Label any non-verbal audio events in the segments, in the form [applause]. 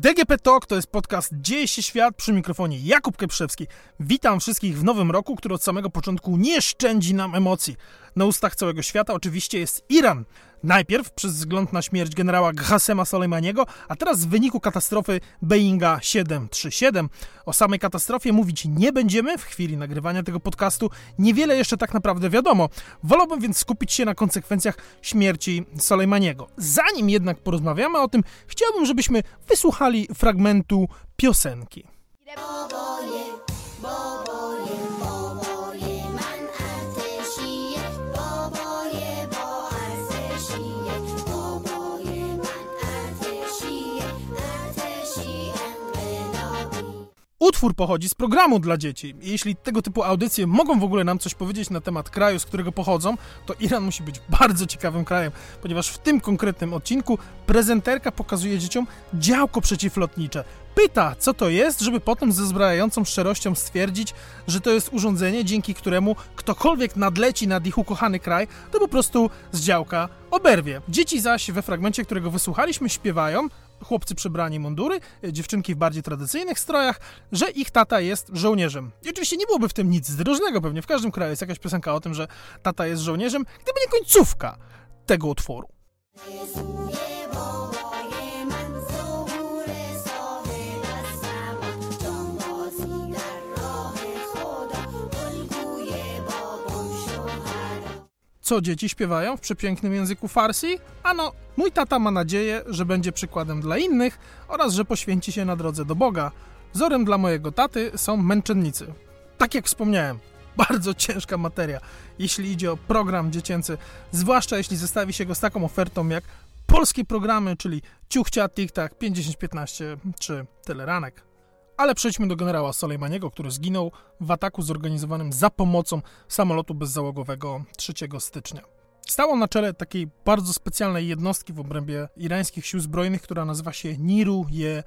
DGP Talk to jest podcast Dzieje się świat przy mikrofonie Jakub Keprzewski. Witam wszystkich w nowym roku, który od samego początku nie szczędzi nam emocji. Na ustach całego świata oczywiście jest Iran. Najpierw przez wzgląd na śmierć generała Ghasema Soleimaniego, a teraz w wyniku katastrofy Boeinga 737. O samej katastrofie mówić nie będziemy w chwili nagrywania tego podcastu. Niewiele jeszcze tak naprawdę wiadomo. Wolałbym więc skupić się na konsekwencjach śmierci Soleimaniego. Zanim jednak porozmawiamy o tym, chciałbym, żebyśmy wysłuchali fragmentu piosenki. Utwór pochodzi z programu dla dzieci. Jeśli tego typu audycje mogą w ogóle nam coś powiedzieć na temat kraju, z którego pochodzą, to Iran musi być bardzo ciekawym krajem, ponieważ w tym konkretnym odcinku prezenterka pokazuje dzieciom działko przeciwlotnicze. Pyta, co to jest, żeby potem ze zbrajającą szczerością stwierdzić, że to jest urządzenie, dzięki któremu ktokolwiek nadleci nad ich ukochany kraj, to po prostu z działka oberwie. Dzieci zaś we fragmencie, którego wysłuchaliśmy, śpiewają, chłopcy przebrani mundury, dziewczynki w bardziej tradycyjnych strojach, że ich tata jest żołnierzem. I oczywiście nie byłoby w tym nic zdrożnego, pewnie w każdym kraju jest jakaś piosenka o tym, że tata jest żołnierzem, gdyby nie końcówka tego utworu. Co dzieci śpiewają w przepięknym języku farsi? Ano, mój tata ma nadzieję, że będzie przykładem dla innych oraz że poświęci się na drodze do Boga. Wzorem dla mojego taty są męczennicy. Tak jak wspomniałem, [laughs] bardzo ciężka materia, jeśli idzie o program dziecięcy, zwłaszcza jeśli zestawi się go z taką ofertą jak polskie programy, czyli Ciuchcia, TikTok, 5015 czy Teleranek. Ale przejdźmy do generała Soleimaniego, który zginął w ataku zorganizowanym za pomocą samolotu bezzałogowego 3 stycznia. Stał na czele takiej bardzo specjalnej jednostki w obrębie irańskich sił zbrojnych, która nazywa się Niru-je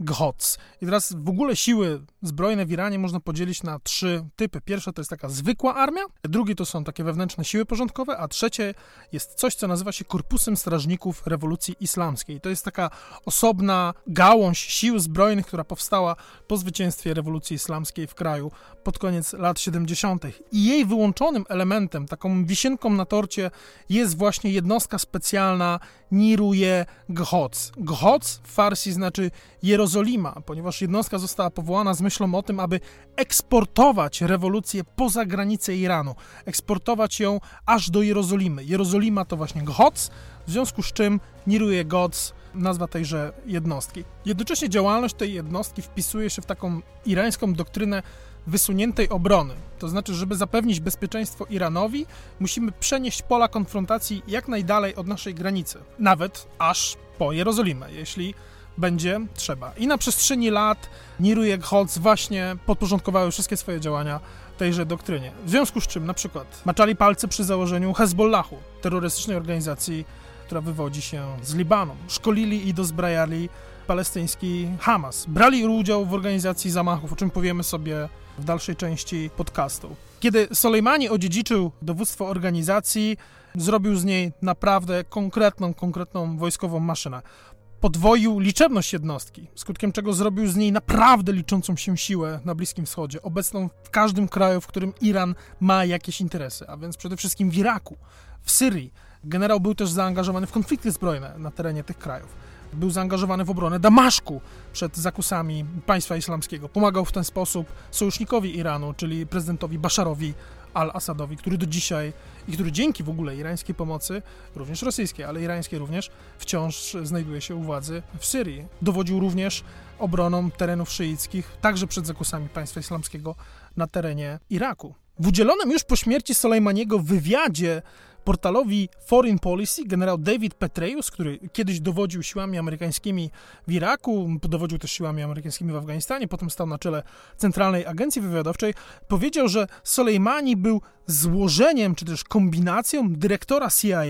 GHOTS. I teraz w ogóle siły zbrojne w Iranie można podzielić na trzy typy. Pierwsza to jest taka zwykła armia, drugie to są takie wewnętrzne siły porządkowe, a trzecie jest coś, co nazywa się Korpusem Strażników Rewolucji Islamskiej. To jest taka osobna gałąź sił zbrojnych, która powstała po zwycięstwie rewolucji islamskiej w kraju pod koniec lat 70. I jej wyłączonym elementem, taką wisienką na torcie jest właśnie jednostka specjalna Niruje GHOTS. GHOTS w farsi znaczy Jerozolima, ponieważ jednostka została powołana z myślą o tym, aby eksportować rewolucję poza granice Iranu, eksportować ją aż do Jerozolimy. Jerozolima to właśnie GHOTS, w związku z czym Niruje GHOTS nazwa tejże jednostki. Jednocześnie działalność tej jednostki wpisuje się w taką irańską doktrynę wysuniętej obrony. To znaczy, żeby zapewnić bezpieczeństwo Iranowi, musimy przenieść pola konfrontacji jak najdalej od naszej granicy, nawet aż po Jerozolimę, jeśli będzie trzeba. I na przestrzeni lat Niru i właśnie podporządkowały wszystkie swoje działania tejże doktrynie. W związku z czym na przykład maczali palce przy założeniu Hezbollahu, terrorystycznej organizacji, która wywodzi się z Libanu. Szkolili i dozbrajali palestyński Hamas. Brali udział w organizacji zamachów, o czym powiemy sobie w dalszej części podcastu. Kiedy Soleimani odziedziczył dowództwo organizacji, zrobił z niej naprawdę konkretną, konkretną wojskową maszynę. Podwoił liczebność jednostki, skutkiem czego zrobił z niej naprawdę liczącą się siłę na Bliskim Wschodzie, obecną w każdym kraju, w którym Iran ma jakieś interesy, a więc przede wszystkim w Iraku, w Syrii. Generał był też zaangażowany w konflikty zbrojne na terenie tych krajów był zaangażowany w obronę Damaszku przed zakusami państwa islamskiego. Pomagał w ten sposób sojusznikowi Iranu, czyli prezydentowi Basharowi al-Assadowi, który do dzisiaj i który dzięki w ogóle irańskiej pomocy, również rosyjskiej, ale irańskiej również, wciąż znajduje się u władzy w Syrii. Dowodził również obroną terenów szyickich, także przed zakusami państwa islamskiego na terenie Iraku. W udzielonym już po śmierci Soleimaniego wywiadzie portalowi Foreign Policy generał David Petraeus, który kiedyś dowodził siłami amerykańskimi w Iraku, dowodził też siłami amerykańskimi w Afganistanie, potem stał na czele Centralnej Agencji Wywiadowczej, powiedział, że Soleimani był złożeniem czy też kombinacją dyrektora CIA,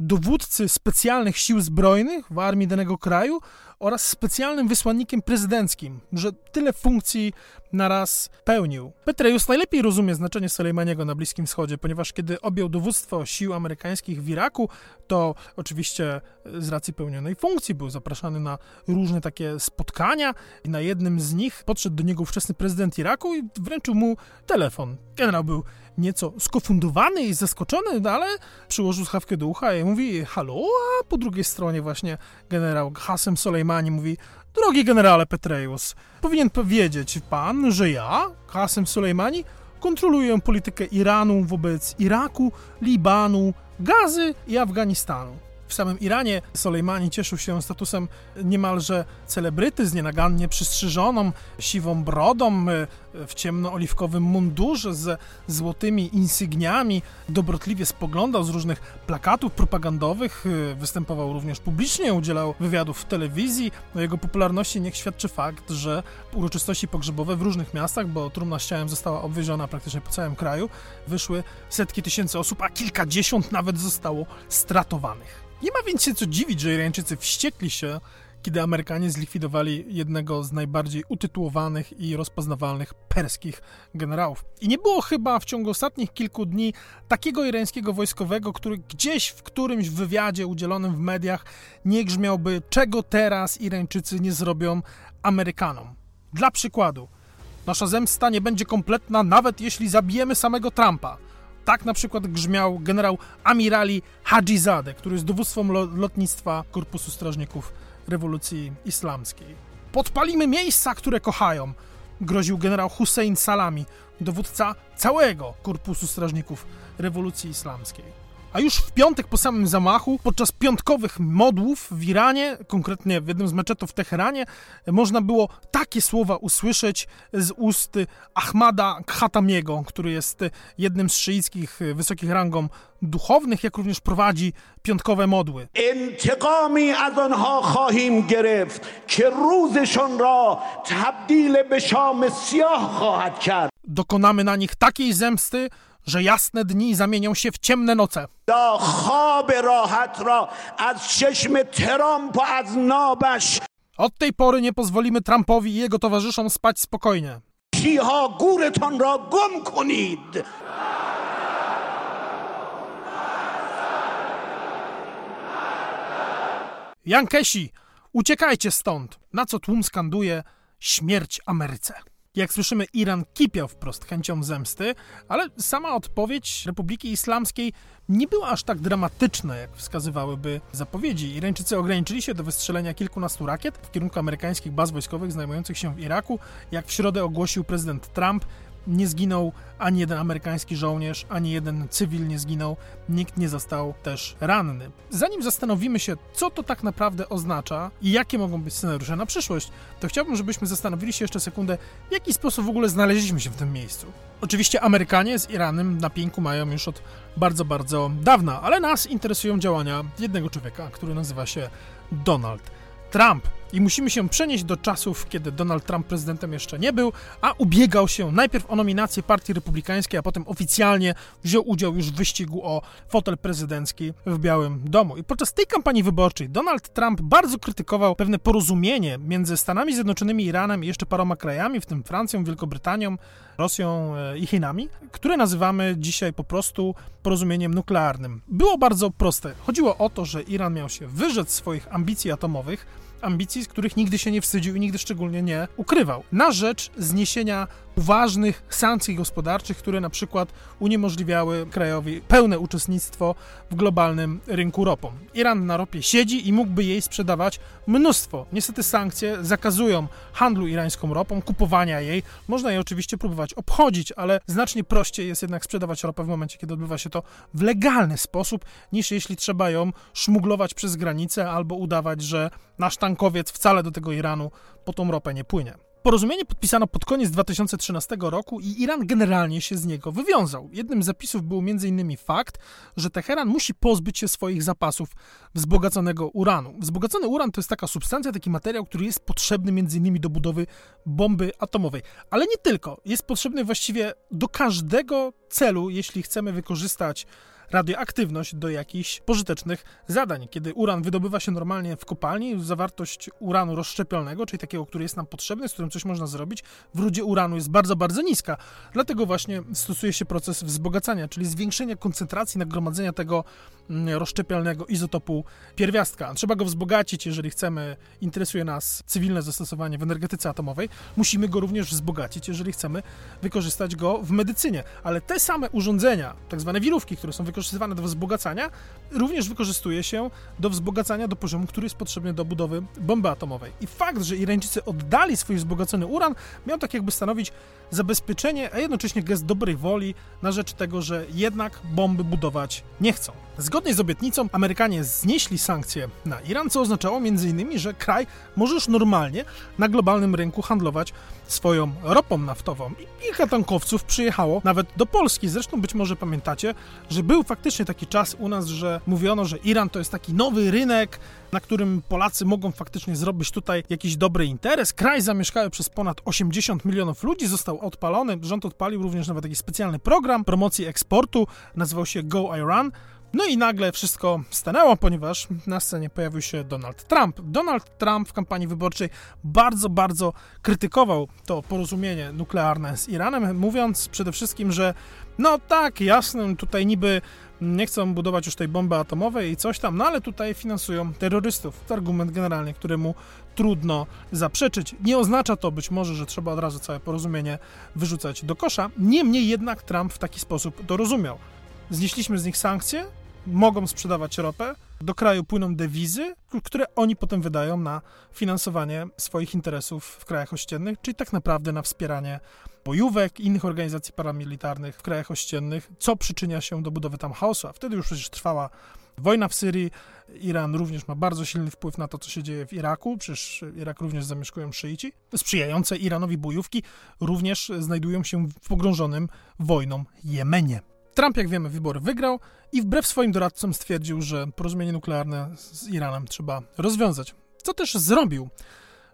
dowódcy specjalnych sił zbrojnych w armii danego kraju oraz specjalnym wysłannikiem prezydenckim, że tyle funkcji naraz pełnił. Petraeus najlepiej rozumie znaczenie Soleimaniego na Bliskim Wschodzie, ponieważ kiedy objął dowództwo sił amerykańskich w Iraku, to oczywiście z racji pełnionej funkcji był zapraszany na różne takie spotkania i na jednym z nich podszedł do niego ówczesny prezydent Iraku i wręczył mu telefon. Generał był nieco skofundowany i zaskoczony, no ale przyłożył schawkę do ucha i mówi halo, a po drugiej stronie właśnie generał Hasem Soleimani mówi drogi generale Petreus, powinien powiedzieć pan, że ja, Hasem Soleimani, kontroluję politykę Iranu wobec Iraku, Libanu, Gazy i Afganistanu. W samym Iranie Soleimani cieszył się statusem niemalże celebryty z nienagannie przystrzyżoną, siwą brodą, e, w ciemnooliwkowym mundurze z złotymi insygniami, dobrotliwie spoglądał z różnych plakatów propagandowych, e, występował również publicznie, udzielał wywiadów w telewizji. O jego popularności niech świadczy fakt, że uroczystości pogrzebowe w różnych miastach, bo trumna z ciałem została obwieziona praktycznie po całym kraju, wyszły setki tysięcy osób, a kilkadziesiąt nawet zostało stratowanych. Nie ma więc się co dziwić, że Irańczycy wściekli się, kiedy Amerykanie zlikwidowali jednego z najbardziej utytułowanych i rozpoznawalnych perskich generałów. I nie było chyba w ciągu ostatnich kilku dni takiego irańskiego wojskowego, który gdzieś w którymś wywiadzie udzielonym w mediach nie grzmiałby, czego teraz Irańczycy nie zrobią Amerykanom. Dla przykładu, nasza zemsta nie będzie kompletna, nawet jeśli zabijemy samego Trumpa. Tak na przykład grzmiał generał Amirali Hadzizadeh, który jest dowództwem lotnictwa Korpusu Strażników Rewolucji Islamskiej. Podpalimy miejsca, które kochają, groził generał Hussein Salami, dowódca całego Korpusu Strażników Rewolucji Islamskiej. A już w piątek po samym zamachu, podczas piątkowych modłów w Iranie, konkretnie w jednym z meczetów w Teheranie, można było takie słowa usłyszeć z ust Ahmada Khatamiego, który jest jednym z szyickich wysokich rangą duchownych, jak również prowadzi piątkowe modły. Dokonamy na nich takiej zemsty, że jasne dni zamienią się w ciemne noce. Od tej pory nie pozwolimy Trumpowi i jego towarzyszom spać spokojnie. Jankesi, uciekajcie stąd! Na co tłum skanduje śmierć Ameryce. Jak słyszymy, Iran kipiał wprost chęcią zemsty, ale sama odpowiedź Republiki Islamskiej nie była aż tak dramatyczna, jak wskazywałyby zapowiedzi. Irańczycy ograniczyli się do wystrzelenia kilkunastu rakiet w kierunku amerykańskich baz wojskowych znajdujących się w Iraku. Jak w środę ogłosił prezydent Trump, nie zginął ani jeden amerykański żołnierz, ani jeden cywil nie zginął, nikt nie został też ranny. Zanim zastanowimy się, co to tak naprawdę oznacza i jakie mogą być scenariusze na przyszłość, to chciałbym, żebyśmy zastanowili się jeszcze sekundę, w jaki sposób w ogóle znaleźliśmy się w tym miejscu. Oczywiście Amerykanie z Iranem na pięku mają już od bardzo, bardzo dawna, ale nas interesują działania jednego człowieka, który nazywa się Donald Trump. I musimy się przenieść do czasów, kiedy Donald Trump prezydentem jeszcze nie był, a ubiegał się najpierw o nominację Partii Republikańskiej, a potem oficjalnie wziął udział już w wyścigu o fotel prezydencki w Białym Domu. I podczas tej kampanii wyborczej Donald Trump bardzo krytykował pewne porozumienie między Stanami Zjednoczonymi, Iranem i jeszcze paroma krajami, w tym Francją, Wielkobrytanią, Rosją e, i Chinami, które nazywamy dzisiaj po prostu porozumieniem nuklearnym. Było bardzo proste. Chodziło o to, że Iran miał się wyrzec swoich ambicji atomowych, ambicji, z których nigdy się nie wstydził i nigdy szczególnie nie ukrywał, na rzecz zniesienia ważnych sankcji gospodarczych, które na przykład uniemożliwiały krajowi pełne uczestnictwo w globalnym rynku ropą. Iran na ropie siedzi i mógłby jej sprzedawać mnóstwo. Niestety sankcje zakazują handlu irańską ropą, kupowania jej. Można je oczywiście próbować obchodzić, ale znacznie prościej jest jednak sprzedawać ropę w momencie, kiedy odbywa się to w legalny sposób, niż jeśli trzeba ją szmuglować przez granicę albo udawać, że nasz tankowiec wcale do tego Iranu po tą ropę nie płynie. Porozumienie podpisano pod koniec 2013 roku i Iran generalnie się z niego wywiązał. Jednym z zapisów był m.in. fakt, że Teheran musi pozbyć się swoich zapasów wzbogaconego uranu. Wzbogacony uran to jest taka substancja, taki materiał, który jest potrzebny m.in. do budowy bomby atomowej. Ale nie tylko. Jest potrzebny właściwie do każdego celu, jeśli chcemy wykorzystać radioaktywność do jakichś pożytecznych zadań. Kiedy uran wydobywa się normalnie w kopalni, zawartość uranu rozszczepialnego, czyli takiego, który jest nam potrzebny, z którym coś można zrobić, w rudzie uranu jest bardzo, bardzo niska. Dlatego właśnie stosuje się proces wzbogacania, czyli zwiększenia koncentracji nagromadzenia tego mm, rozszczepialnego izotopu pierwiastka. Trzeba go wzbogacić, jeżeli chcemy, interesuje nas cywilne zastosowanie w energetyce atomowej, musimy go również wzbogacić, jeżeli chcemy wykorzystać go w medycynie. Ale te same urządzenia, tak zwane wirówki, które są wykorzystywane do wzbogacania, również wykorzystuje się do wzbogacania do poziomu, który jest potrzebny do budowy bomby atomowej. I fakt, że Irańczycy oddali swój wzbogacony uran, miał tak jakby stanowić zabezpieczenie, a jednocześnie gest dobrej woli na rzecz tego, że jednak bomby budować nie chcą. Zgodnie z obietnicą Amerykanie znieśli sankcje na Iran, co oznaczało m.in., że kraj może już normalnie na globalnym rynku handlować swoją ropą naftową. I kilka tankowców przyjechało nawet do Polski. Zresztą być może pamiętacie, że był faktycznie taki czas u nas, że mówiono, że Iran to jest taki nowy rynek, na którym Polacy mogą faktycznie zrobić tutaj jakiś dobry interes. Kraj zamieszkały przez ponad 80 milionów ludzi, został odpalony. Rząd odpalił również nawet taki specjalny program promocji eksportu, nazywał się Go Iran. No i nagle wszystko stanęło, ponieważ na scenie pojawił się Donald Trump. Donald Trump w kampanii wyborczej bardzo, bardzo krytykował to porozumienie nuklearne z Iranem, mówiąc przede wszystkim, że no tak, jasne, tutaj niby nie chcą budować już tej bomby atomowej i coś tam, no ale tutaj finansują terrorystów. To argument generalnie, któremu trudno zaprzeczyć. Nie oznacza to być może, że trzeba od razu całe porozumienie wyrzucać do kosza. Niemniej jednak Trump w taki sposób to rozumiał. Znieśliśmy z nich sankcje, mogą sprzedawać ropę, do kraju płyną dewizy, które oni potem wydają na finansowanie swoich interesów w krajach ościennych, czyli tak naprawdę na wspieranie bojówek, innych organizacji paramilitarnych w krajach ościennych, co przyczynia się do budowy tam chaosu. A wtedy już przecież trwała wojna w Syrii. Iran również ma bardzo silny wpływ na to, co się dzieje w Iraku. Przecież Irak również zamieszkują szyici. Sprzyjające Iranowi bojówki również znajdują się w pogrążonym wojną Jemenie. Trump, jak wiemy, wybory wygrał i wbrew swoim doradcom stwierdził, że porozumienie nuklearne z Iranem trzeba rozwiązać. Co też zrobił.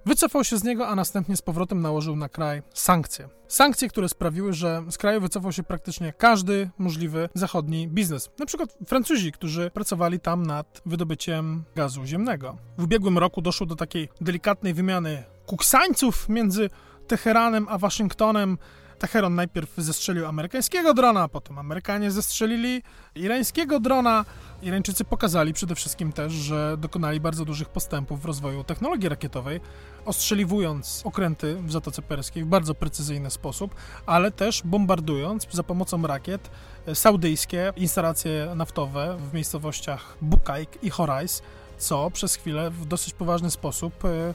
Wycofał się z niego, a następnie z powrotem nałożył na kraj sankcje. Sankcje, które sprawiły, że z kraju wycofał się praktycznie każdy możliwy zachodni biznes. Na przykład Francuzi, którzy pracowali tam nad wydobyciem gazu ziemnego. W ubiegłym roku doszło do takiej delikatnej wymiany kuksańców między Teheranem a Waszyngtonem Teheran najpierw zestrzelił amerykańskiego drona, potem Amerykanie zestrzelili irańskiego drona. Irańczycy pokazali przede wszystkim też, że dokonali bardzo dużych postępów w rozwoju technologii rakietowej, ostrzeliwując okręty w Zatoce Perskiej w bardzo precyzyjny sposób, ale też bombardując za pomocą rakiet saudyjskie instalacje naftowe w miejscowościach Bukaik i Horais, co przez chwilę w dosyć poważny sposób e,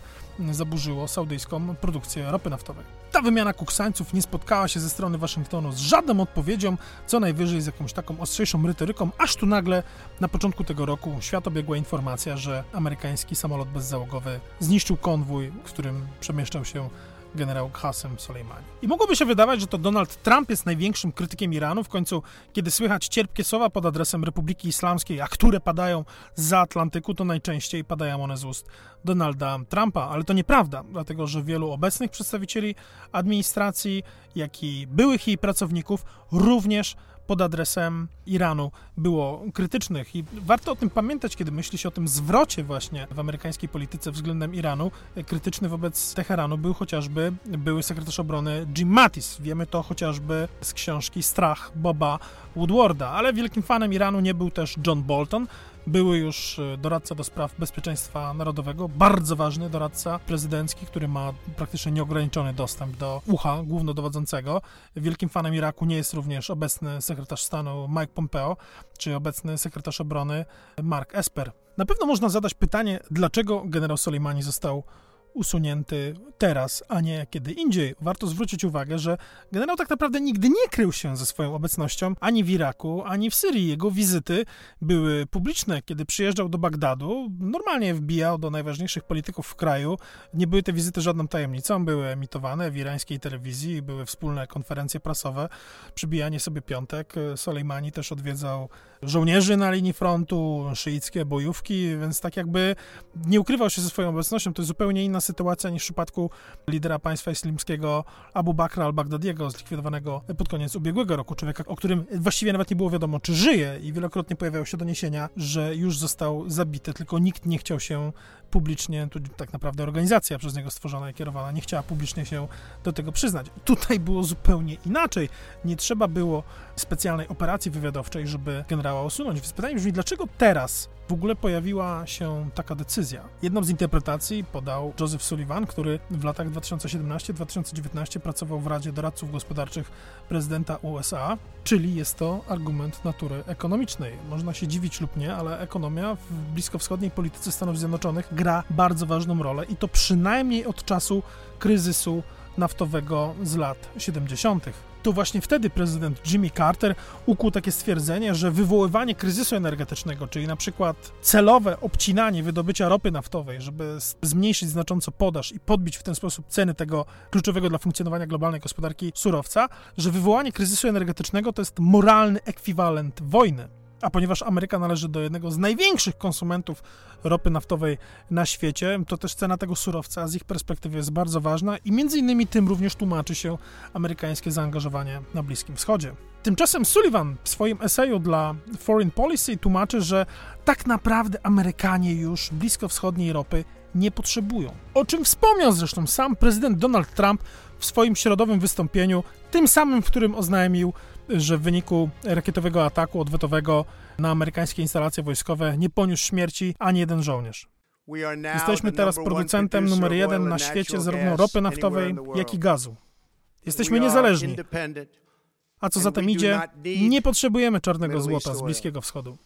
zaburzyło saudyjską produkcję ropy naftowej. Ta wymiana kuksańców nie spotkała się ze strony Waszyngtonu z żadną odpowiedzią, co najwyżej z jakąś taką ostrzejszą retoryką, aż tu nagle na początku tego roku świat obiegła informacja, że amerykański samolot bezzałogowy zniszczył konwój, w którym przemieszczał się generał Qasem Soleimani. I mogłoby się wydawać, że to Donald Trump jest największym krytykiem Iranu. W końcu, kiedy słychać cierpkie słowa pod adresem Republiki Islamskiej, a które padają za Atlantyku, to najczęściej padają one z ust Donalda Trumpa. Ale to nieprawda, dlatego że wielu obecnych przedstawicieli administracji, jak i byłych jej pracowników również pod adresem Iranu było krytycznych i warto o tym pamiętać, kiedy myśli się o tym zwrocie właśnie w amerykańskiej polityce względem Iranu. Krytyczny wobec Teheranu był chociażby były sekretarz obrony Jim Mattis. Wiemy to chociażby z książki Strach Boba Woodwarda, ale wielkim fanem Iranu nie był też John Bolton, były już e, doradca do spraw bezpieczeństwa narodowego, bardzo ważny doradca prezydencki, który ma praktycznie nieograniczony dostęp do ucha głównodowodzącego. Wielkim fanem Iraku nie jest również obecny sekretarz stanu Mike Pompeo, czy obecny sekretarz obrony Mark Esper. Na pewno można zadać pytanie, dlaczego generał Soleimani został usunięty teraz, a nie kiedy indziej. Warto zwrócić uwagę, że generał tak naprawdę nigdy nie krył się ze swoją obecnością ani w Iraku, ani w Syrii. Jego wizyty były publiczne. Kiedy przyjeżdżał do Bagdadu, normalnie wbijał do najważniejszych polityków w kraju. Nie były te wizyty żadną tajemnicą, były emitowane w irańskiej telewizji, były wspólne konferencje prasowe, przybijanie sobie piątek. Soleimani też odwiedzał żołnierzy na linii frontu, szyickie bojówki, więc tak jakby nie ukrywał się ze swoją obecnością. To jest zupełnie inna sytuacja niż w przypadku lidera państwa islamskiego Abu Bakra al-Baghdadiego, zlikwidowanego pod koniec ubiegłego roku, człowieka, o którym właściwie nawet nie było wiadomo, czy żyje i wielokrotnie pojawiały się doniesienia, że już został zabity, tylko nikt nie chciał się publicznie, tu tak naprawdę organizacja przez niego stworzona i kierowana nie chciała publicznie się do tego przyznać. Tutaj było zupełnie inaczej. Nie trzeba było specjalnej operacji wywiadowczej, żeby generała usunąć. Pytanie brzmi, dlaczego teraz w ogóle pojawiła się taka decyzja? Jedną z interpretacji podał Joseph Sullivan, który w latach 2017-2019 pracował w Radzie Doradców Gospodarczych prezydenta USA, czyli jest to argument natury ekonomicznej. Można się dziwić lub nie, ale ekonomia w bliskowschodniej polityce Stanów Zjednoczonych gra bardzo ważną rolę i to przynajmniej od czasu kryzysu naftowego z lat 70. To właśnie wtedy prezydent Jimmy Carter ukuł takie stwierdzenie, że wywoływanie kryzysu energetycznego, czyli na przykład celowe obcinanie wydobycia ropy naftowej, żeby zmniejszyć znacząco podaż i podbić w ten sposób ceny tego kluczowego dla funkcjonowania globalnej gospodarki surowca, że wywołanie kryzysu energetycznego to jest moralny ekwiwalent wojny. A ponieważ Ameryka należy do jednego z największych konsumentów ropy naftowej na świecie, to też cena tego surowca z ich perspektywy jest bardzo ważna i między innymi tym również tłumaczy się amerykańskie zaangażowanie na Bliskim Wschodzie. Tymczasem Sullivan w swoim eseju dla Foreign Policy tłumaczy, że tak naprawdę Amerykanie już bliskowschodniej ropy nie potrzebują. O czym wspomniał zresztą sam prezydent Donald Trump w swoim środowym wystąpieniu, tym samym, w którym oznajmił, że w wyniku rakietowego ataku odwetowego na amerykańskie instalacje wojskowe nie poniósł śmierci ani jeden żołnierz. Jesteśmy teraz producentem numer jeden na świecie zarówno ropy naftowej, jak i gazu. Jesteśmy niezależni. A co za tym idzie, nie potrzebujemy czarnego złota z Bliskiego Wschodu.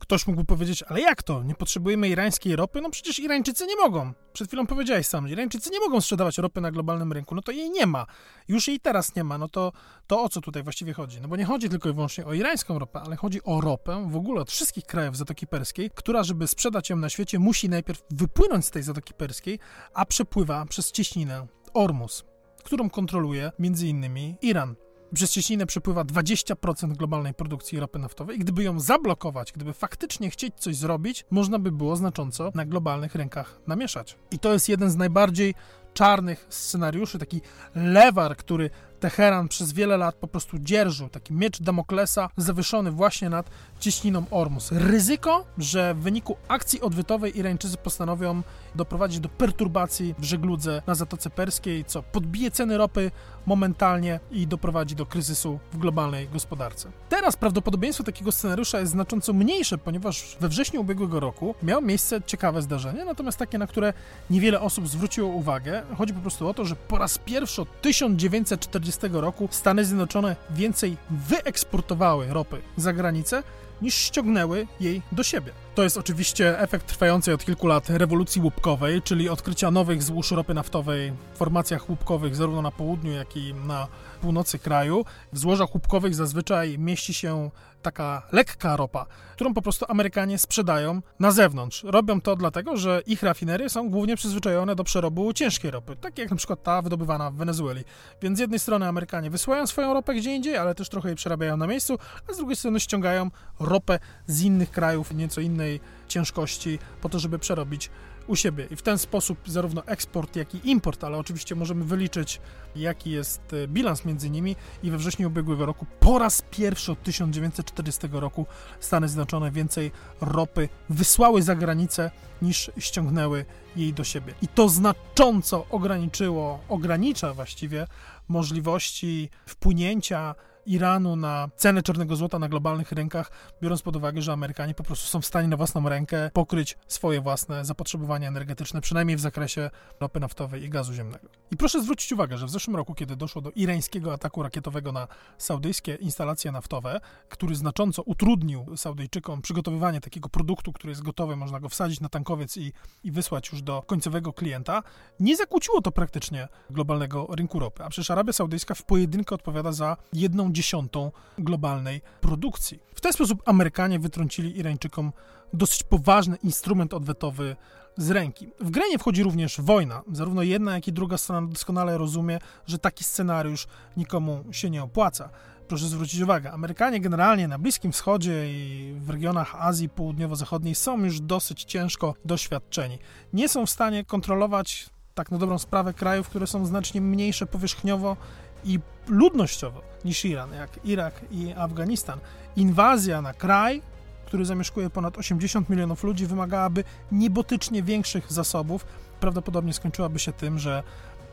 Ktoś mógłby powiedzieć, ale jak to? Nie potrzebujemy irańskiej ropy? No przecież Irańczycy nie mogą. Przed chwilą powiedziałeś sam, Irańczycy nie mogą sprzedawać ropy na globalnym rynku. No to jej nie ma. Już jej teraz nie ma. No to, to o co tutaj właściwie chodzi? No bo nie chodzi tylko i wyłącznie o irańską ropę, ale chodzi o ropę w ogóle od wszystkich krajów Zatoki Perskiej, która, żeby sprzedać ją na świecie, musi najpierw wypłynąć z tej Zatoki Perskiej, a przepływa przez cieśninę Ormus, którą kontroluje między innymi Iran przez cieśninę przepływa 20% globalnej produkcji ropy naftowej i gdyby ją zablokować, gdyby faktycznie chcieć coś zrobić, można by było znacząco na globalnych rynkach namieszać. I to jest jeden z najbardziej czarnych scenariuszy, taki lewar, który Teheran przez wiele lat po prostu dzierżył, taki miecz Damoklesa zawieszony właśnie nad cieśniną Ormus. Ryzyko, że w wyniku akcji odwytowej Irańczycy postanowią doprowadzić do perturbacji w żegludze na Zatoce Perskiej, co podbije ceny ropy momentalnie i doprowadzi do kryzysu w globalnej gospodarce. Teraz prawdopodobieństwo takiego scenariusza jest znacząco mniejsze, ponieważ we wrześniu ubiegłego roku miało miejsce ciekawe zdarzenie, natomiast takie, na które niewiele osób zwróciło uwagę. Chodzi po prostu o to, że po raz pierwszy od 1940 roku Stany Zjednoczone więcej wyeksportowały ropy za granicę niż ściągnęły jej do siebie. To jest oczywiście efekt trwającej od kilku lat rewolucji łupkowej, czyli odkrycia nowych złóż ropy naftowej w formacjach łupkowych zarówno na południu, jak i na północy kraju. W złożach łupkowych zazwyczaj mieści się taka lekka ropa, którą po prostu Amerykanie sprzedają na zewnątrz. Robią to dlatego, że ich rafinerie są głównie przyzwyczajone do przerobu ciężkiej ropy, tak jak na przykład ta wydobywana w Wenezueli. Więc z jednej strony Amerykanie wysyłają swoją ropę gdzie indziej, ale też trochę jej przerabiają na miejscu, a z drugiej strony ściągają ropę z innych krajów, nieco innej ciężkości, po to, żeby przerobić u siebie. I w ten sposób zarówno eksport, jak i import, ale oczywiście możemy wyliczyć, jaki jest e, bilans między nimi. I we wrześniu ubiegłego roku, po raz pierwszy od 1940 roku, Stany Zjednoczone więcej ropy wysłały za granicę niż ściągnęły jej do siebie. I to znacząco ograniczyło, ogranicza właściwie możliwości wpłynięcia Iranu na cenę czarnego złota na globalnych rynkach, biorąc pod uwagę, że Amerykanie po prostu są w stanie na własną rękę pokryć swoje własne zapotrzebowania energetyczne, przynajmniej w zakresie ropy naftowej i gazu ziemnego. I proszę zwrócić uwagę, że w zeszłym roku, kiedy doszło do irańskiego ataku rakietowego na saudyjskie instalacje naftowe, który znacząco utrudnił Saudyjczykom przygotowywanie takiego produktu, który jest gotowy, można go wsadzić na tankowiec i, i wysłać już do końcowego klienta, nie zakłóciło to praktycznie globalnego rynku ropy. A przecież Arabia Saudyjska w pojedynkę odpowiada za jedną dziesiątą globalnej produkcji. W ten sposób Amerykanie wytrącili Irańczykom dosyć poważny instrument odwetowy z ręki. W grę nie wchodzi również wojna. Zarówno jedna, jak i druga strona doskonale rozumie, że taki scenariusz nikomu się nie opłaca. Proszę zwrócić uwagę, Amerykanie generalnie na Bliskim Wschodzie i w regionach Azji Południowo-Zachodniej są już dosyć ciężko doświadczeni. Nie są w stanie kontrolować tak na dobrą sprawę krajów, które są znacznie mniejsze powierzchniowo i ludnościowo niż Iran, jak Irak i Afganistan. Inwazja na kraj, który zamieszkuje ponad 80 milionów ludzi, wymagałaby niebotycznie większych zasobów. Prawdopodobnie skończyłaby się tym, że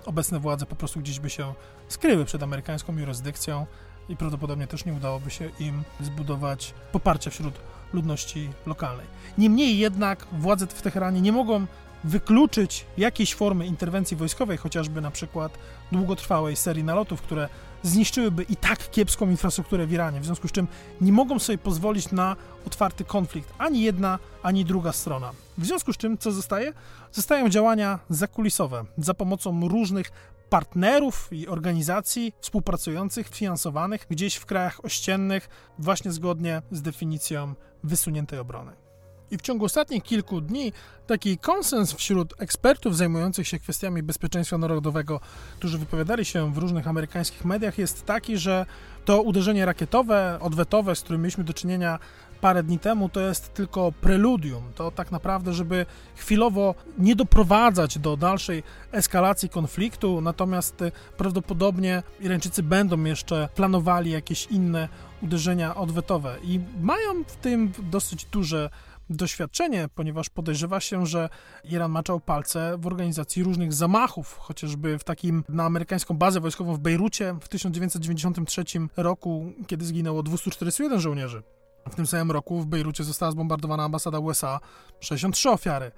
obecne władze po prostu gdzieś by się skryły przed amerykańską jurysdykcją i prawdopodobnie też nie udałoby się im zbudować poparcia wśród ludności lokalnej. Niemniej jednak władze w Teheranie nie mogą wykluczyć jakiejś formy interwencji wojskowej, chociażby na przykład długotrwałej serii nalotów, które zniszczyłyby i tak kiepską infrastrukturę w Iranie, w związku z czym nie mogą sobie pozwolić na otwarty konflikt ani jedna, ani druga strona. W związku z czym co zostaje? Zostają działania zakulisowe za pomocą różnych partnerów i organizacji współpracujących, finansowanych gdzieś w krajach ościennych, właśnie zgodnie z definicją wysuniętej obrony. I w ciągu ostatnich kilku dni taki konsens wśród ekspertów zajmujących się kwestiami bezpieczeństwa narodowego, którzy wypowiadali się w różnych amerykańskich mediach, jest taki, że to uderzenie rakietowe, odwetowe, z którym mieliśmy do czynienia parę dni temu, to jest tylko preludium. To tak naprawdę, żeby chwilowo nie doprowadzać do dalszej eskalacji konfliktu, natomiast prawdopodobnie Irańczycy będą jeszcze planowali jakieś inne uderzenia odwetowe i mają w tym dosyć duże doświadczenie, ponieważ podejrzewa się, że Iran maczał palce w organizacji różnych zamachów, chociażby w takim na amerykańską bazę wojskową w Bejrucie w 1993 roku, kiedy zginęło 241 żołnierzy. W tym samym roku w Bejrucie została zbombardowana ambasada USA, 63 ofiary.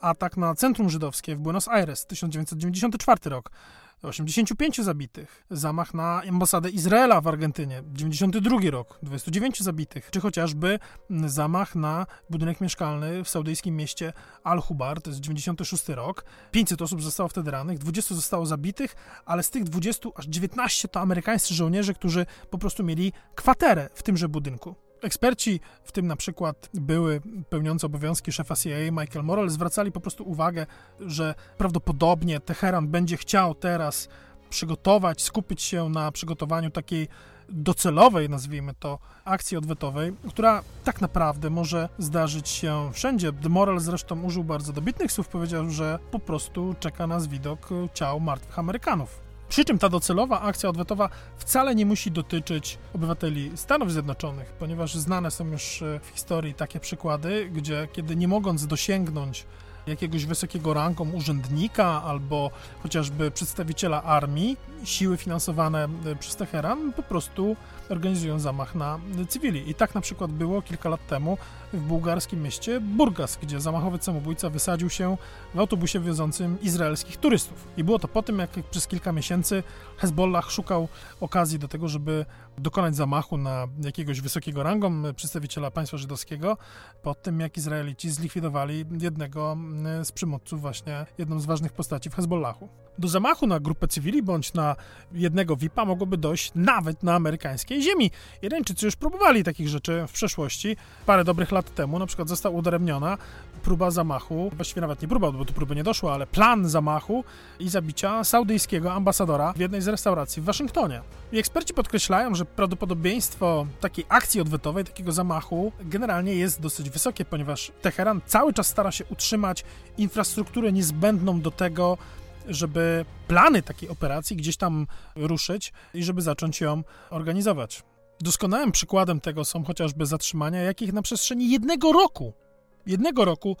Atak na centrum żydowskie w Buenos Aires, 1994 rok. 85 zabitych, zamach na ambasadę Izraela w Argentynie, 92 rok, 29 zabitych, czy chociażby zamach na budynek mieszkalny w saudyjskim mieście Al-Hubar, to jest 96 rok. 500 osób zostało wtedy rannych, 20 zostało zabitych, ale z tych 20 aż 19 to amerykańscy żołnierze, którzy po prostu mieli kwaterę w tymże budynku. Eksperci, w tym na przykład były pełniący obowiązki szefa CIA Michael Morrell, zwracali po prostu uwagę, że prawdopodobnie Teheran będzie chciał teraz przygotować, skupić się na przygotowaniu takiej docelowej, nazwijmy to, akcji odwetowej, która tak naprawdę może zdarzyć się wszędzie. Morel zresztą użył bardzo dobitnych słów, powiedział, że po prostu czeka nas widok ciał martwych Amerykanów. Przy czym ta docelowa akcja odwetowa wcale nie musi dotyczyć obywateli Stanów Zjednoczonych, ponieważ znane są już e, w historii takie przykłady, gdzie kiedy nie mogąc dosięgnąć jakiegoś wysokiego rangą urzędnika albo chociażby przedstawiciela armii, siły finansowane e, przez Teheran po prostu organizują zamach na cywili. I tak na przykład było kilka lat temu w bułgarskim mieście Burgas, gdzie zamachowy samobójca wysadził się w autobusie wiozącym izraelskich turystów. I było to po tym, jak przez kilka miesięcy Hezbollah szukał okazji do tego, żeby dokonać zamachu na jakiegoś wysokiego rangą przedstawiciela państwa żydowskiego, po tym jak Izraelici zlikwidowali jednego z przymoców, właśnie jedną z ważnych postaci w Hezbollahu. Do zamachu na grupę cywili bądź na jednego VIP-a mogłoby dojść nawet na amerykańskiej ziemi. Irańczycy już próbowali takich rzeczy w przeszłości. Parę dobrych lat temu na przykład została udaremniona próba zamachu, właściwie nawet nie próba, bo do próby nie doszło, ale plan zamachu i zabicia saudyjskiego ambasadora w jednej z restauracji w Waszyngtonie. I eksperci podkreślają, że prawdopodobieństwo takiej akcji odwetowej, takiego zamachu generalnie jest dosyć wysokie, ponieważ Teheran cały czas stara się utrzymać infrastrukturę niezbędną do tego, żeby plany takiej operacji gdzieś tam ruszyć i żeby zacząć ją organizować. Doskonałym przykładem tego są chociażby zatrzymania, jakich na przestrzeni jednego roku, jednego roku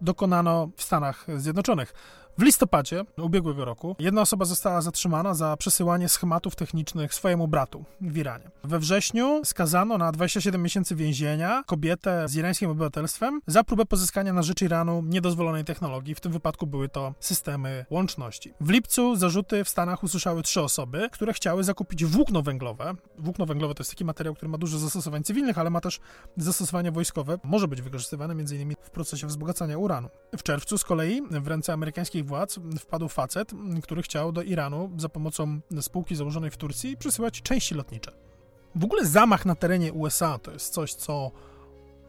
dokonano w Stanach Zjednoczonych. W listopadzie ubiegłego roku jedna osoba została zatrzymana za przesyłanie schematów technicznych swojemu bratu w Iranie. We wrześniu skazano na 27 miesięcy więzienia kobietę z irańskim obywatelstwem za próbę pozyskania na rzecz Iranu niedozwolonej technologii. W tym wypadku były to systemy łączności. W lipcu zarzuty w Stanach usłyszały trzy osoby, które chciały zakupić włókno węglowe. Włókno węglowe to jest taki materiał, który ma dużo zastosowań cywilnych, ale ma też zastosowania wojskowe. Może być wykorzystywany m.in. w procesie wzbogacania uranu. W czerwcu z kolei w ręce amerykańskich władz wpadł facet, który chciał do Iranu za pomocą spółki założonej w Turcji przesyłać części lotnicze. W ogóle zamach na terenie USA to jest coś, co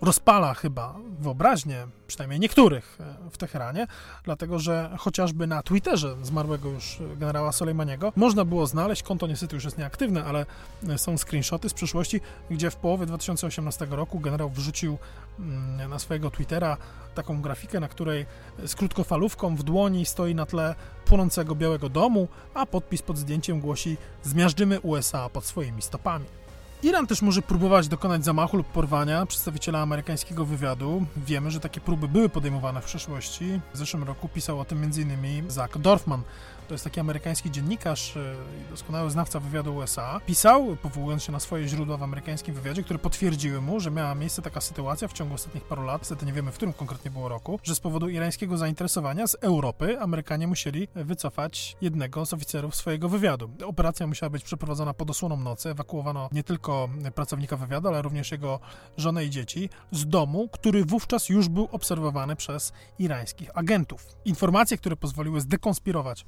rozpala chyba wyobraźnię, przynajmniej niektórych e, w Teheranie, dlatego że chociażby na Twitterze zmarłego już generała Soleimaniego można było znaleźć, konto niestety już jest nieaktywne, ale e, są screenshoty z przeszłości, gdzie w połowie 2018 roku generał wrzucił mm, na swojego Twittera taką grafikę, na której z krótkofalówką w dłoni stoi na tle płonącego Białego Domu, a podpis pod zdjęciem głosi Zmiażdżymy USA pod swoimi stopami. Iran też może próbować dokonać zamachu lub porwania przedstawiciela amerykańskiego wywiadu. Wiemy, że takie próby były podejmowane w przeszłości. W zeszłym roku pisał o tym m.in. Zach Dorfman, to jest taki amerykański dziennikarz e, i doskonały znawca wywiadu USA, pisał, powołując się na swoje źródła w amerykańskim wywiadzie, które potwierdziły mu, że miała miejsce taka sytuacja w ciągu ostatnich paru lat, niestety nie wiemy, w którym konkretnie było roku, że z powodu irańskiego zainteresowania z Europy Amerykanie musieli wycofać jednego z oficerów swojego wywiadu. Operacja musiała być przeprowadzona pod osłoną nocy, ewakuowano nie tylko pracownika wywiadu, ale również jego żonę i dzieci z domu, który wówczas już był obserwowany przez irańskich agentów. Informacje, które pozwoliły zdekonspirować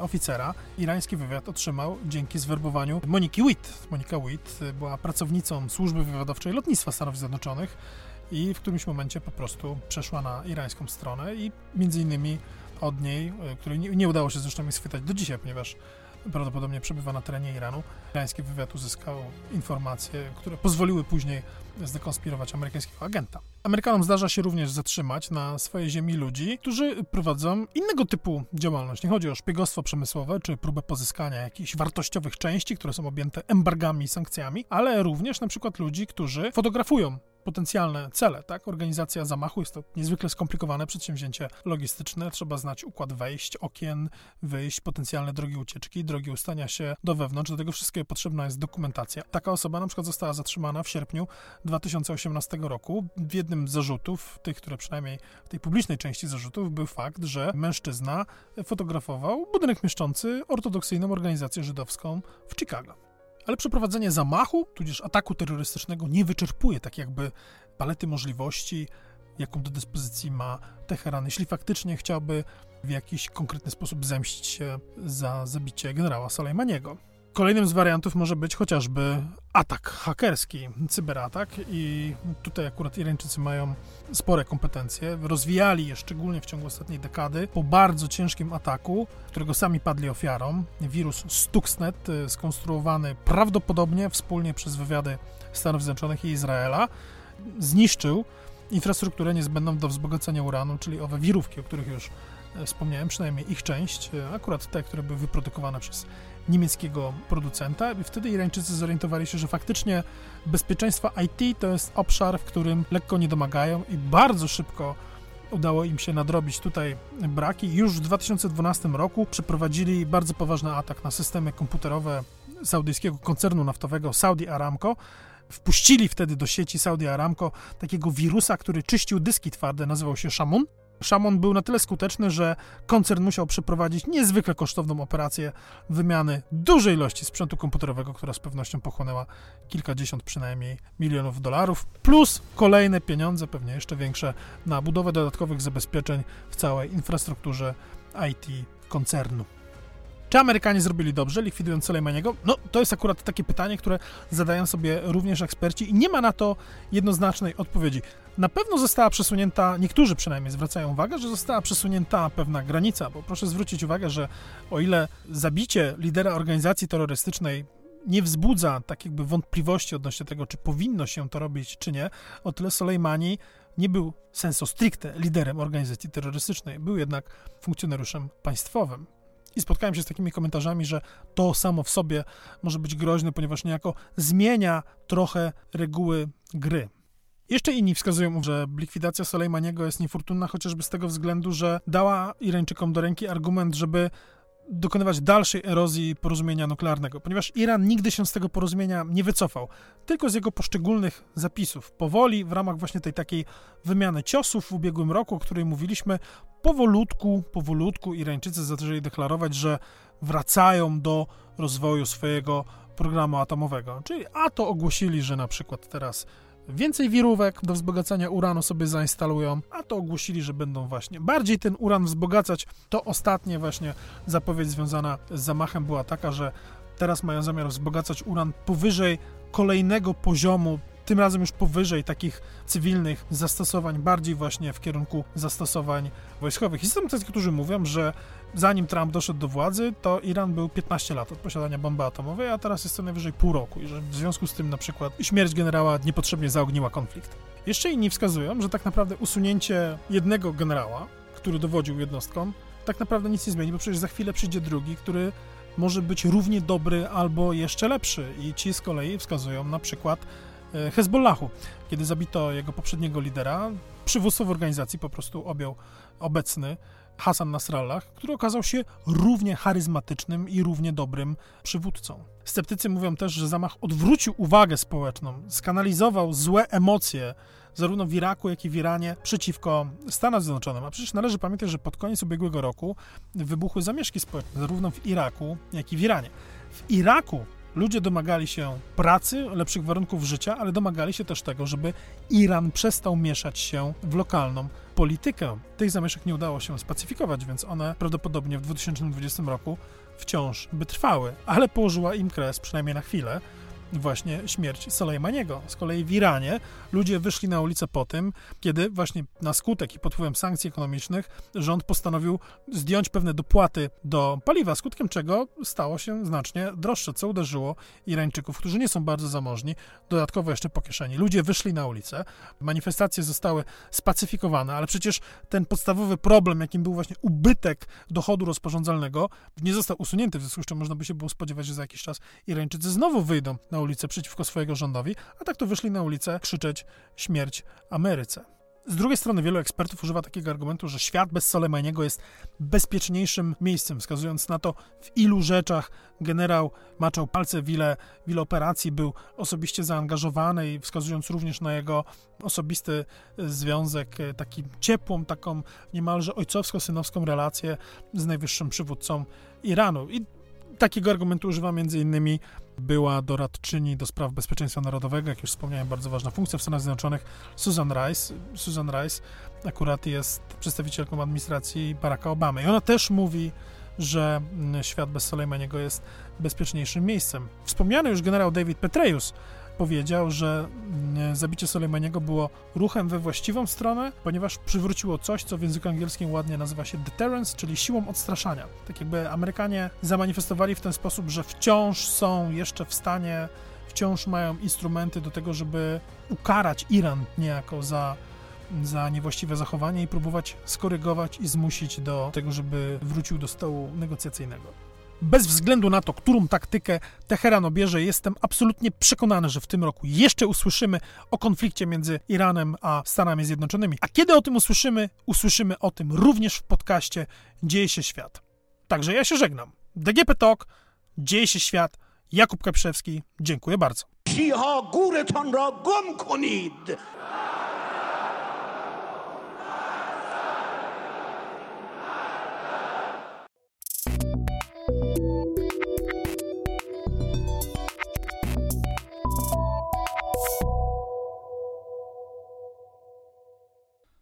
oficera irański wywiad otrzymał dzięki zwerbowaniu Moniki Witt. Monika Witt e, była pracownicą służby wywiadowczej lotnictwa Stanów Zjednoczonych i w którymś momencie po prostu przeszła na irańską stronę i między innymi od niej, e, której nie, udało się zresztą mi schwytać do dzisiaj, ponieważ prawdopodobnie przebywa na terenie Iranu. Irański wywiad uzyskał informacje, które pozwoliły później zdekonspirować amerykańskiego agenta. Amerykanom zdarza się również zatrzymać na swojej ziemi ludzi, którzy prowadzą innego typu działalność. Nie chodzi o szpiegostwo przemysłowe czy próbę pozyskania jakichś wartościowych części, które są objęte embargami i sankcjami, ale również na przykład ludzi, którzy fotografują potencjalne cele, tak? Organizacja zamachu jest to niezwykle skomplikowane przedsięwzięcie logistyczne. Trzeba znać układ wejść, okien, wyjść, potencjalne drogi ucieczki, drogi ustania się do wewnątrz. Do tego wszystkiego potrzebna jest dokumentacja. Taka osoba na przykład została zatrzymana w sierpniu 2018 roku. W jednym z zarzutów, tych, które przynajmniej w tej publicznej części zarzutów, był fakt, że mężczyzna fotografował budynek mieszczący ortodoksyjną organizację żydowską w Chicago. Ale przeprowadzenie zamachu, tudzież ataku terrorystycznego nie wyczerpuje tak jakby palety możliwości, jaką do dyspozycji ma Teheran, jeśli faktycznie chciałby w jakiś konkretny sposób zemścić się za zabicie generała Soleimaniego. Kolejnym z wariantów może być chociażby atak hakerski, cyberatak i tutaj akurat Irańczycy mają spore kompetencje. Rozwijali je szczególnie w ciągu ostatniej dekady po bardzo ciężkim ataku, którego sami padli ofiarą. Wirus Stuxnet, y, skonstruowany prawdopodobnie wspólnie przez wywiady Stanów Zjednoczonych i Izraela, zniszczył infrastrukturę niezbędną do wzbogacenia uranu, czyli owe wirówki, o których już e, wspomniałem, przynajmniej ich część, e, akurat te, które były wyprodukowane przez niemieckiego producenta i wtedy Irańczycy zorientowali się, że faktycznie bezpieczeństwo IT to jest obszar, w którym lekko nie domagają i bardzo szybko udało im się nadrobić tutaj braki. Już w 2012 roku przeprowadzili bardzo poważny atak na systemy komputerowe saudyjskiego koncernu naftowego Saudi Aramco. Wpuścili wtedy do sieci Saudi Aramco takiego wirusa, który czyścił dyski twarde, nazywał się Shamun. Szamon był na tyle skuteczny, że koncern musiał przeprowadzić niezwykle kosztowną operację wymiany dużej ilości sprzętu komputerowego, która z pewnością pochłonęła kilkadziesiąt przynajmniej milionów dolarów, plus kolejne pieniądze, pewnie jeszcze większe, na budowę dodatkowych zabezpieczeń w całej infrastrukturze IT koncernu. Czy Amerykanie zrobili dobrze, likwidując Soleimaniego? No, to jest akurat takie pytanie, które zadają sobie również eksperci i nie ma na to jednoznacznej odpowiedzi. Na pewno została przesunięta, niektórzy przynajmniej zwracają uwagę, że została przesunięta pewna granica, bo proszę zwrócić uwagę, że o ile zabicie lidera organizacji terrorystycznej nie wzbudza tak jakby wątpliwości odnośnie tego, czy powinno się to robić, czy nie, o tyle Soleimani nie był senso stricte liderem organizacji terrorystycznej, był jednak funkcjonariuszem państwowym. I spotkałem się z takimi komentarzami, że to samo w sobie może być groźne, ponieważ niejako zmienia trochę reguły gry. Jeszcze inni wskazują, że likwidacja Soleimaniego jest niefortunna chociażby z tego względu, że dała Irańczykom do ręki argument, żeby dokonywać dalszej erozji porozumienia nuklearnego, ponieważ Iran nigdy się z tego porozumienia nie wycofał, tylko z jego poszczególnych zapisów. Powoli, w ramach właśnie tej takiej wymiany ciosów w ubiegłym roku, o której mówiliśmy, powolutku, powolutku Irańczycy zaczęli deklarować, że wracają do rozwoju swojego programu atomowego. Czyli a to ogłosili, że na przykład teraz więcej wirówek do wzbogacania uranu sobie zainstalują, a to ogłosili, że będą właśnie bardziej ten uran wzbogacać. To ostatnie właśnie zapowiedź związana z zamachem była taka, że teraz mają zamiar wzbogacać uran powyżej kolejnego poziomu tym razem już powyżej takich cywilnych zastosowań, bardziej właśnie w kierunku zastosowań wojskowych. I są tacy, którzy mówią, że zanim Trump doszedł do władzy, to Iran był 15 lat od posiadania bomby atomowej, a teraz jest to najwyżej pół roku i że w związku z tym na przykład śmierć generała niepotrzebnie zaogniła konflikt. Jeszcze inni wskazują, że tak naprawdę usunięcie jednego generała, który dowodził jednostką, tak naprawdę nic nie zmieni, bo przecież za chwilę przyjdzie drugi, który może być równie dobry albo jeszcze lepszy. I ci z kolei wskazują na przykład Hezbollahu. Kiedy zabito jego poprzedniego lidera, przywództwo w organizacji po prostu objął obecny Hassan Nasrallah, który okazał się równie charyzmatycznym i równie dobrym przywódcą. Sceptycy mówią też, że zamach odwrócił uwagę społeczną, skanalizował złe emocje zarówno w Iraku, jak i w Iranie przeciwko Stanom Zjednoczonym. A przecież należy pamiętać, że pod koniec ubiegłego roku wybuchły zamieszki społeczne, zarówno w Iraku, jak i w Iranie. W Iraku ludzie domagali się pracy, lepszych warunków życia, ale domagali się też tego, żeby Iran przestał mieszać się w lokalną politykę. Tych zamieszek nie udało się spacyfikować, więc one prawdopodobnie w 2020 roku wciąż by trwały, ale położyła im kres przynajmniej na chwilę właśnie śmierć Soleimaniego. Z kolei w Iranie ludzie wyszli na ulicę po tym, kiedy właśnie na skutek i pod wpływem sankcji ekonomicznych rząd postanowił zdjąć pewne dopłaty do paliwa, skutkiem czego stało się znacznie droższe, co uderzyło Irańczyków, którzy nie są bardzo zamożni, dodatkowo jeszcze po kieszeni. Ludzie wyszli na ulicę, manifestacje zostały spacyfikowane, ale przecież ten podstawowy problem, jakim był właśnie ubytek dochodu rozporządzalnego, nie został usunięty, w związku z czym można by się było spodziewać, że za jakiś czas Irańczycy znowu wyjdą na ulicę przeciwko swojego rządowi, a tak to wyszli na ulicę krzyczeć śmierć Ameryce. Z drugiej strony wielu ekspertów używa takiego argumentu, że świat bez Soleimaniego jest bezpieczniejszym miejscem, wskazując na to, w ilu rzeczach generał maczał palce, w ile, w ile operacji był osobiście zaangażowany i wskazując również na jego osobisty związek, e, taki ciepłą, taką niemalże ojcowsko-synowską relację z najwyższym przywódcą Iranu. I takiego argumentu używa między innymi była doradczyni do spraw bezpieczeństwa narodowego, jak już wspomniałem, bardzo ważna funkcja w Stanach Zjednoczonych, Susan Rice. Susan Rice akurat jest przedstawicielką administracji Baracka Obamy i ona też mówi, że mm, świat bez Soleimaniego jest bezpieczniejszym miejscem. Wspomniany już generał David Petraeus powiedział, że mm, zabicie Soleimaniego było ruchem we właściwą stronę, ponieważ przywróciło coś, co w języku angielskim ładnie nazywa się deterrence, czyli siłą odstraszania. Tak jakby Amerykanie zamanifestowali w ten sposób, że wciąż są jeszcze w stanie, wciąż mają instrumenty do tego, żeby ukarać Iran niejako za za niewłaściwe zachowanie i próbować skorygować i zmusić do tego, żeby wrócił do stołu negocjacyjnego bez względu na to, którą taktykę Teheran obierze, jestem absolutnie przekonany, że w tym roku jeszcze usłyszymy o konflikcie między Iranem a Stanami Zjednoczonymi. A kiedy o tym usłyszymy, usłyszymy o tym również w podcaście Dzieje się świat. Także ja się żegnam. DGP Talk, Dzieje się świat, Jakub Kaprzewski, dziękuję bardzo.